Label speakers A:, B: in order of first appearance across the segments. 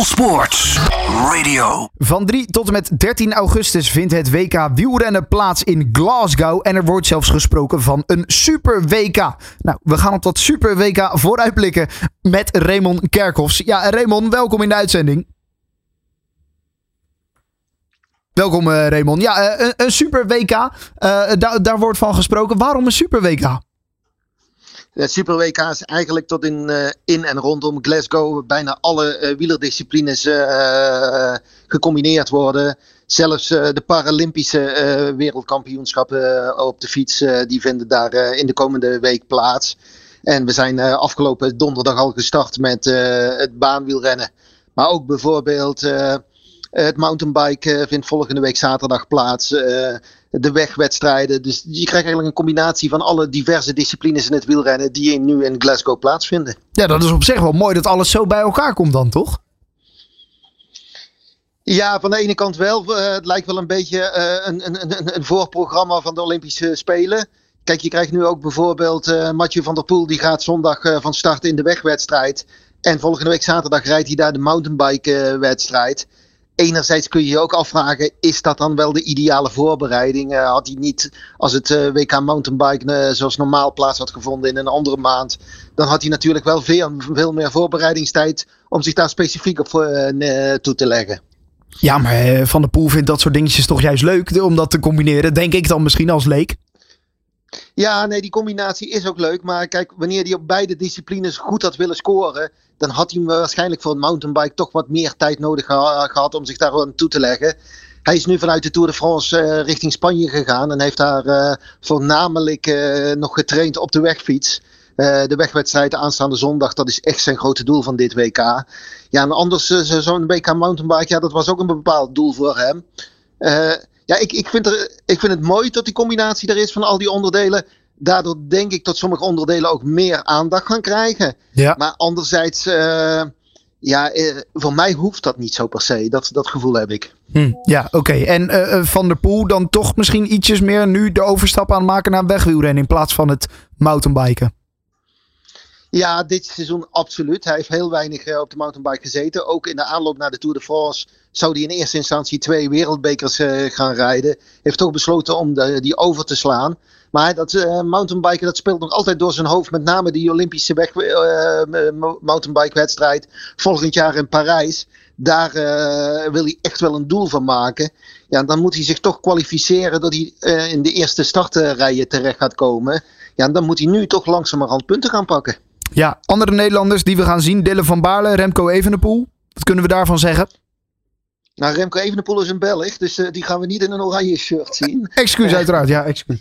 A: All Sports Radio.
B: Van 3 tot en met 13 augustus vindt het WK wielrennen plaats in Glasgow. En er wordt zelfs gesproken van een super WK. Nou, we gaan op dat super WK vooruitblikken met Raymond Kerkhoffs. Ja, Raymond, welkom in de uitzending. Welkom uh, Raymond. Ja, uh, een, super WK. Uh, daar, daar wordt van gesproken. Waarom een super WK?
C: Het Super WK eigenlijk tot in, uh, in en rondom Glasgow bijna alle uh, wielerdisciplines uh, gecombineerd worden. Zelfs de Paralympische wereldkampioenschappen op de fiets die vinden daar in de komende week plaats. En we zijn afgelopen donderdag al gestart met het baanwielrennen. Maar ook bijvoorbeeld het mountainbike vindt volgende week zaterdag plaats de wegwedstrijden. Dus je krijgt eigenlijk een combinatie van alle diverse disciplines in het wielrennen die nu in Glasgow plaatsvinden.
B: Ja, dat is op zich wel mooi dat alles zo bij elkaar komt dan, toch?
C: Ja, van de ene kant wel. Uh, het lijkt wel een beetje uh, een, een, een, voorprogramma van de Olympische Spelen. Kijk, je krijgt nu ook bijvoorbeeld uh, Mathieu van der Poel. Die gaat zondag van start in de wegwedstrijd. En volgende week zaterdag rijdt hij daar de mountainbike wedstrijd enerzijds kun je je ook afvragen, is dat dan wel de ideale voorbereiding? Uh, had hij niet, als het uh, WK mountainbike uh, zoals normaal plaats had gevonden in een andere maand, dan had hij natuurlijk wel veel, veel meer voorbereidingstijd om zich daar specifiek op toe te leggen.
B: Ja, maar Van der Poel vindt dat soort dingetjes toch juist leuk om dat te combineren, denk ik dan misschien als leek.
C: Ja, nee, die combinatie is ook leuk. Maar kijk, wanneer hij op beide disciplines goed had willen scoren, dan had hij waarschijnlijk voor een mountainbike toch wat meer tijd nodig gehad om zich daar aan toe te leggen. Hij is nu vanuit de Tour de France uh, richting Spanje gegaan en heeft daar uh, voornamelijk uh, nog getraind op de wegfiets. de wegwedstrijd aanstaande zondag, dat is echt zijn grote doel van dit WK. Ja, en anders zo'n WK mountainbike, ja, dat was ook een bepaald doel voor hem. Ja, ik, ik, vind er, ik vind het mooi dat die combinatie er is van al die onderdelen daardoor denk ik dat sommige onderdelen ook meer aandacht gaan krijgen. Ja. Maar anderzijds, uh, ja, uh, voor mij hoeft dat niet zo per se. Dat, dat gevoel heb ik.
B: Hm, ja, oké. Okay. En uh, Van der Poel dan toch misschien ietsjes meer nu de overstap aan maken naar wegwielrennen in plaats van het mountainbiken?
C: Ja, dit seizoen absoluut. Hij heeft heel weinig op de mountainbike gezeten. Ook in de aanloop naar de Tour de France zou hij in eerste instantie twee wereldbekers gaan rijden. Heeft toch besloten om die over te slaan. Maar dat uh, mountainbiken, dat speelt nog altijd door zijn hoofd. Met name die Olympische weg, mountainbike wedstrijd volgend jaar in Parijs. Daar wil hij echt wel een doel van maken. Ja, dan moet hij zich toch kwalificeren dat hij in de eerste startrijen terecht gaat komen. Ja, dan moet hij nu toch langzamerhand punten gaan pakken.
B: Ja, andere Nederlanders die we gaan zien. Dylan van Baarle, Remco Evenepoel. Wat kunnen we daarvan zeggen?
C: Nou, Remco Evenepoel is een Belg, dus uh, die gaan we niet in een oranje shirt zien.
B: excuus, uiteraard, ja, excuus.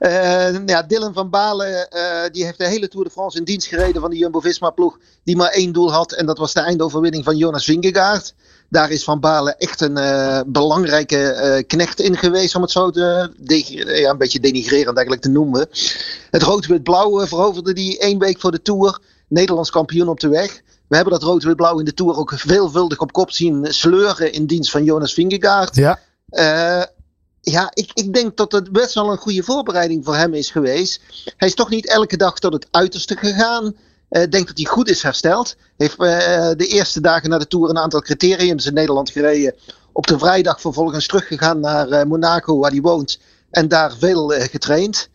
C: uh, ja, Dylan van Balen, uh, die heeft de hele Tour de France in dienst gereden van de Jumbo-Visma-ploeg, die maar één doel had, en dat was de eindoverwinning van Jonas Vingegaard. Daar is Van Balen echt een belangrijke knecht in geweest, om het zo te, ja, een beetje denigrerend eigenlijk te noemen. Het rood-wit-blauw veroverde die één week voor de Tour, Nederlands kampioen op de weg. We hebben dat rood-wit-blauw in de Tour ook veelvuldig op kop zien sleuren in dienst van Jonas Vingegaard. Ja. Uh, ja, ik, ik denk dat het best wel een goede voorbereiding voor hem is geweest. Hij is toch niet elke dag tot het uiterste gegaan. Ik uh, denk dat hij goed is hersteld. Heeft uh, de eerste dagen na de Tour een aantal criteriums in Nederland gereden. Op de vrijdag vervolgens teruggegaan naar Monaco, waar hij woont. En daar veel getraind.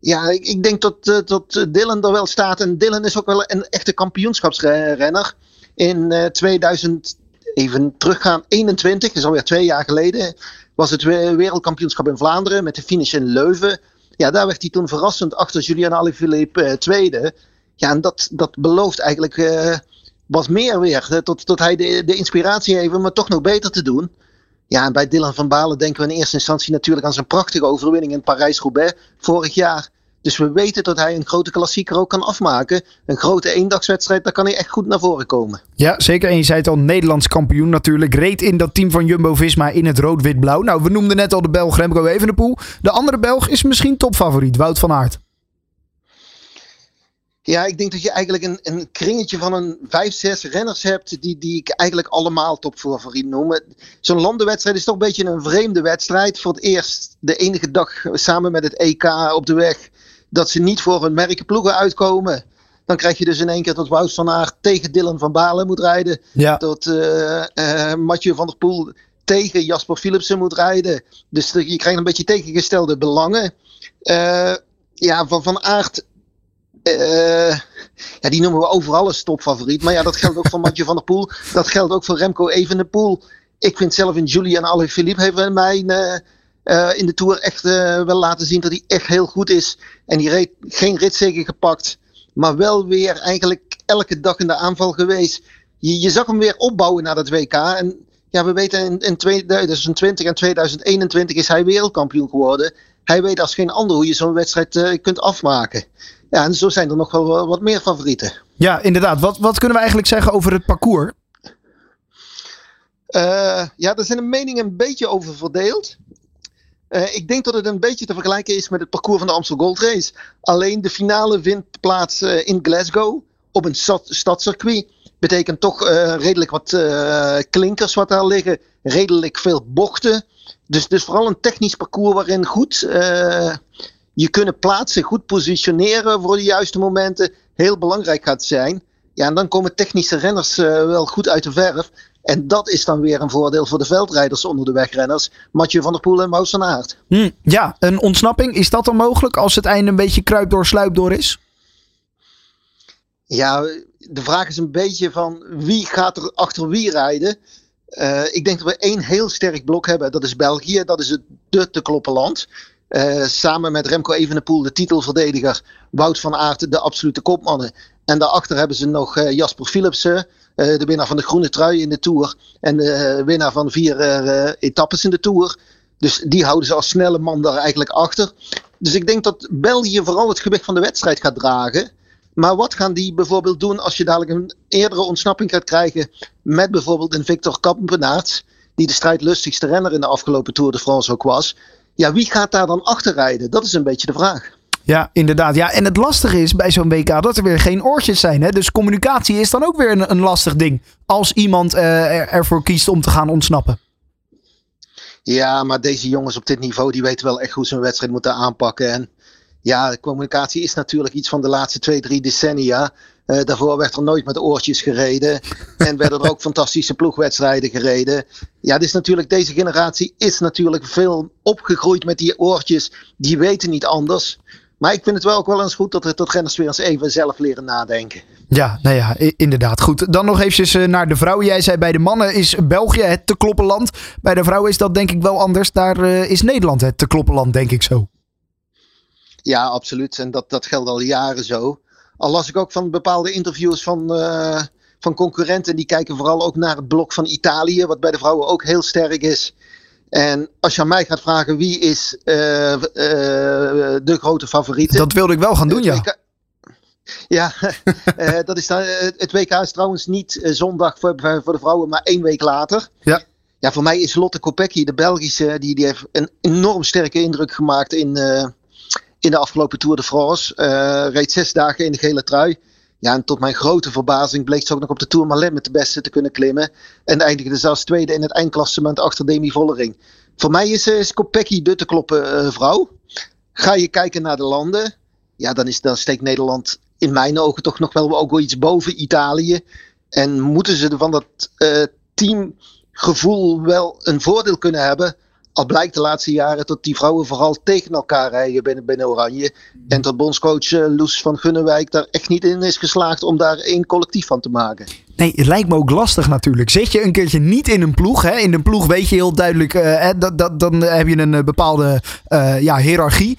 C: Ja, ik, denk dat, uh, dat Dylan er wel staat. En Dylan is ook wel een echte kampioenschapsrenner. In uh, 2000, even teruggaan, 21, is alweer twee jaar geleden, was het wereldkampioenschap in Vlaanderen met de finish in Leuven. Ja, daar werd hij toen verrassend achter Julian Alaphilippe uh, tweede. Ja, en dat, dat belooft eigenlijk wat meer weer. Tot, tot hij de, de inspiratie heeft om het toch nog beter te doen. Ja, en bij Dylan van Balen denken we in eerste instantie natuurlijk aan zijn prachtige overwinning in Parijs-Roubaix vorig jaar. Dus we weten dat hij een grote klassieker ook kan afmaken. Een grote eendagswedstrijd, daar kan hij echt goed naar voren komen.
B: Ja, zeker. En je zei het al, Nederlands kampioen natuurlijk. Reed in dat team van Jumbo-Visma in het rood-wit-blauw. Nou, we noemden net al de Belg Remco Evenepoel. De andere Belg is misschien topfavoriet, Wout van Aert.
C: Ja, ik denk dat je eigenlijk een, een kringetje van een vijf, zes renners hebt die, die ik eigenlijk allemaal topfavoriet noem. Zo'n landenwedstrijd is toch een beetje een vreemde wedstrijd. Voor het eerst de enige dag samen met het EK op de weg dat ze niet voor hun merkenploegen uitkomen. Dan krijg je dus in één keer dat Wout van Aert tegen Dylan van Balen moet rijden.
B: Ja.
C: Dat uh, uh, Mathieu van der Poel tegen Jasper Philipsen moet rijden. Dus je krijgt een beetje tegengestelde belangen. Uh, ja, van Van Aert. Ja, die noemen we overal een topfavoriet. Maar ja, dat geldt ook voor Mathieu van der Poel. Dat geldt ook voor Remco Evenepoel. Ik vind zelf in Julian Alaphilippe heeft mij uh, in de Tour echt wel laten zien dat hij echt heel goed is. En die reed geen ritzegen gepakt. Maar wel weer eigenlijk elke dag in de aanval geweest. Je, zag hem weer opbouwen naar dat WK. En ja, we weten in, in 2020 en 2021 is hij wereldkampioen geworden. Hij weet als geen ander hoe je zo'n wedstrijd kunt afmaken. Ja, en zo zijn er nog wel wat meer favorieten.
B: Ja, inderdaad. Wat, wat kunnen we eigenlijk zeggen over het parcours?
C: Uh, ja, daar zijn de meningen een beetje over verdeeld. Uh, ik denk dat het een beetje te vergelijken is met het parcours van de Amstel Gold Race. Alleen de finale vindt plaats uh, in Glasgow op een stad, stadscircuit. Betekent toch redelijk wat klinkers wat daar liggen. Redelijk veel bochten. Dus, dus vooral een technisch parcours waarin goed je kunnen plaatsen, goed positioneren voor de juiste momenten. Heel belangrijk gaat zijn. Ja, en dan komen technische renners wel goed uit de verf. En dat is dan weer een voordeel voor de veldrijders onder de wegrenners. Mathieu van der Poel en Wout van Aert.
B: Hm, ja, een ontsnapping. Is dat dan mogelijk als het einde een beetje kruip door sluip door is?
C: Ja, de vraag is een beetje van wie gaat er achter wie rijden. Uh, ik denk dat we één heel sterk blok hebben. Dat is België. Dat is het de te kloppen land. Uh, samen met Remco Evenepoel, de titelverdediger. Wout van Aert, de absolute kopmannen. En daarachter hebben ze nog uh, Jasper Philipsen. Uh, de winnaar van de groene trui in de Tour. En de winnaar van vier etappes in de Tour. Dus die houden ze als snelle man daar eigenlijk achter. Dus ik denk dat België vooral het gewicht van de wedstrijd gaat dragen. Maar wat gaan die bijvoorbeeld doen als je dadelijk een eerdere ontsnapping gaat krijgen met bijvoorbeeld een Victor Kampenaerts, die de strijdlustigste renner in de afgelopen Tour de France ook was. Ja, wie gaat daar dan achter rijden? Dat is een beetje de vraag.
B: Ja, inderdaad. Ja, en het lastige is bij zo'n WK dat er weer geen oortjes zijn. Hè? Dus communicatie is dan ook weer een, een lastig ding. Als iemand uh, er, ervoor kiest om te gaan ontsnappen.
C: Ja, maar deze jongens op dit niveau die weten wel echt hoe ze een wedstrijd moeten aanpakken. En ja, communicatie is natuurlijk iets van de laatste twee, drie decennia. Uh, daarvoor werd er nooit met oortjes gereden. en werden er ook fantastische ploegwedstrijden gereden. Ja, dus natuurlijk, deze generatie is natuurlijk veel opgegroeid met die oortjes. Die weten niet anders. Maar ik vind het wel ook wel eens goed dat, dat renners weer eens even zelf leren nadenken.
B: Ja, nou ja, inderdaad. Goed, dan nog eventjes naar de vrouwen. Jij zei bij de mannen is België het te kloppen land. Bij de vrouwen is dat denk ik wel anders. Daar uh, is Nederland het te kloppen land, denk ik zo.
C: Ja, absoluut. En dat, dat geldt al jaren zo. Al las ik ook van bepaalde interviews van, uh, van concurrenten. Die kijken vooral ook naar het blok van Italië. Wat bij de vrouwen ook heel sterk is. En als je aan mij gaat vragen wie is uh, uh, de grote favoriet.
B: Dat wilde ik wel gaan doen, ja.
C: Ja, dat is dan, het WK is trouwens niet zondag voor, voor de vrouwen, maar één week later.
B: Ja.
C: Ja, voor mij is Lotte Kopecky, de Belgische, die, die heeft een enorm sterke indruk gemaakt in, in de afgelopen Tour de France. Uh, reed zes dagen in de gele trui. Ja, en tot mijn grote verbazing bleek ze ook nog op de Tour Malin met de beste te kunnen klimmen. En eindigde zelfs tweede in het eindklassement achter Demi Vollering. Voor mij is, is Kopecky de te kloppen uh, vrouw. Ga je kijken naar de landen. Ja, dan, is, dan steekt Nederland in mijn ogen toch nog wel ook wel iets boven Italië. En moeten ze van dat teamgevoel wel een voordeel kunnen hebben al blijkt de laatste jaren dat die vrouwen vooral tegen elkaar rijden binnen, binnen Oranje. En dat bondscoach uh, Loes van Gunnewijk daar echt niet in is geslaagd om daar één collectief van te maken.
B: Nee, het lijkt me ook lastig natuurlijk. Zit je een keertje niet in een ploeg. Hè? In een ploeg weet je heel duidelijk, uh, dat, dat, dan heb je een bepaalde uh, ja, hiërarchie.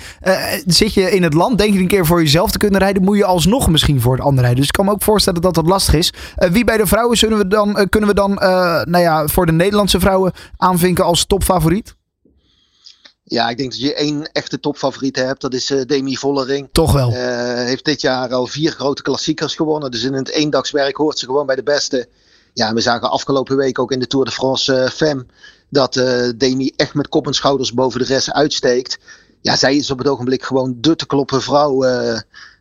B: Zit je in het land, denk je een keer voor jezelf te kunnen rijden, moet je alsnog misschien voor het ander rijden. Dus ik kan me ook voorstellen dat dat lastig is. wie bij de vrouwen zullen we dan, kunnen we dan nou ja, voor de Nederlandse vrouwen aanvinken als topfavoriet?
C: Ja, ik denk dat je één echte topfavoriet hebt. Dat is uh, Demi Vollering.
B: Toch wel.
C: Uh, heeft dit jaar al vier grote klassiekers gewonnen. Dus in het eendagswerk hoort ze gewoon bij de beste. Ja, we zagen afgelopen week ook in de Tour de France uh, Femme dat Demi echt met kop en schouders boven de rest uitsteekt. Ja, zij is op het ogenblik gewoon de te kloppen vrouw.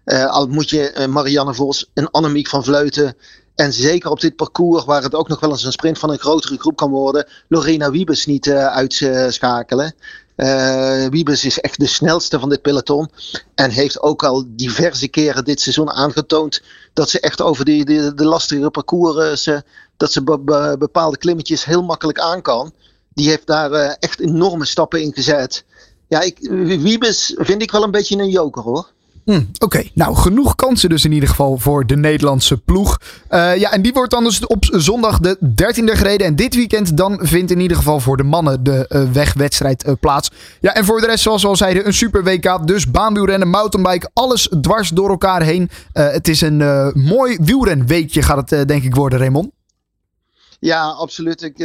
C: al moet je Marianne Vos en Annemiek van Vleuten en zeker op dit parcours, waar het ook nog wel eens een sprint van een grotere groep kan worden, Lorena Wiebes niet uitschakelen. Uh, Wiebes is echt de snelste van dit peloton. En heeft ook al diverse keren dit seizoen aangetoond dat ze echt over die, de lastige parcours, dat ze bepaalde klimmetjes heel makkelijk aan kan. Die heeft daar uh, echt enorme stappen in gezet. Ja, ik, Wiebes vind ik wel een beetje een joker hoor.
B: Hm, Oké, nou genoeg kansen dus in ieder geval voor de Nederlandse ploeg. Uh, ja, en die wordt dan dus op zondag de 13e gereden. En dit weekend dan vindt in ieder geval voor de mannen de uh, wegwedstrijd uh, plaats. Ja, en voor de rest, zoals we al zeiden, een super WK. Dus baanwielrennen, mountainbike, alles dwars door elkaar heen. het is een mooi wielrenweekje gaat het denk ik worden, Raymond.
C: Ja, absoluut. Ik,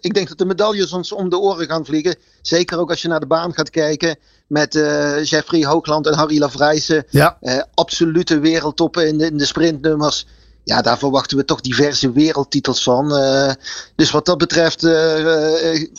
C: ik denk dat de medailles ons om de oren gaan vliegen. Zeker ook als je naar de baan gaat kijken. Met uh, Jeffrey Hoogland en Harry Lavrijsen. Ja. Uh, absolute wereldtoppen in de, in de sprintnummers. Ja, daar verwachten we toch diverse wereldtitels van. dus wat dat betreft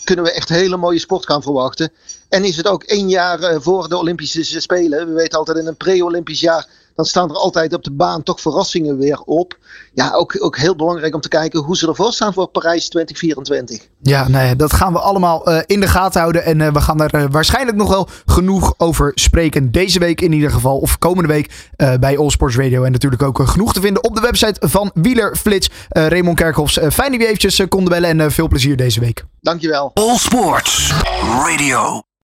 C: kunnen we echt hele mooie sport gaan verwachten. En is het ook één jaar voor de Olympische Spelen. We weten altijd in een pre-Olympisch jaar dan staan er altijd op de baan toch verrassingen weer op. Ja, ook, ook heel belangrijk om te kijken hoe ze ervoor staan voor Parijs 2024.
B: Ja, nee, dat gaan we allemaal uh, in de gaten houden. En uh, we gaan er uh, waarschijnlijk nog wel genoeg over spreken. Deze week in ieder geval. Of komende week bij All Sports Radio. En natuurlijk ook genoeg te vinden op de website van Wielerflits. Raymond Kerkhoffs, fijn dat je eventjes konden bellen. En veel plezier deze week.
C: Dankjewel.
A: All Sports Radio.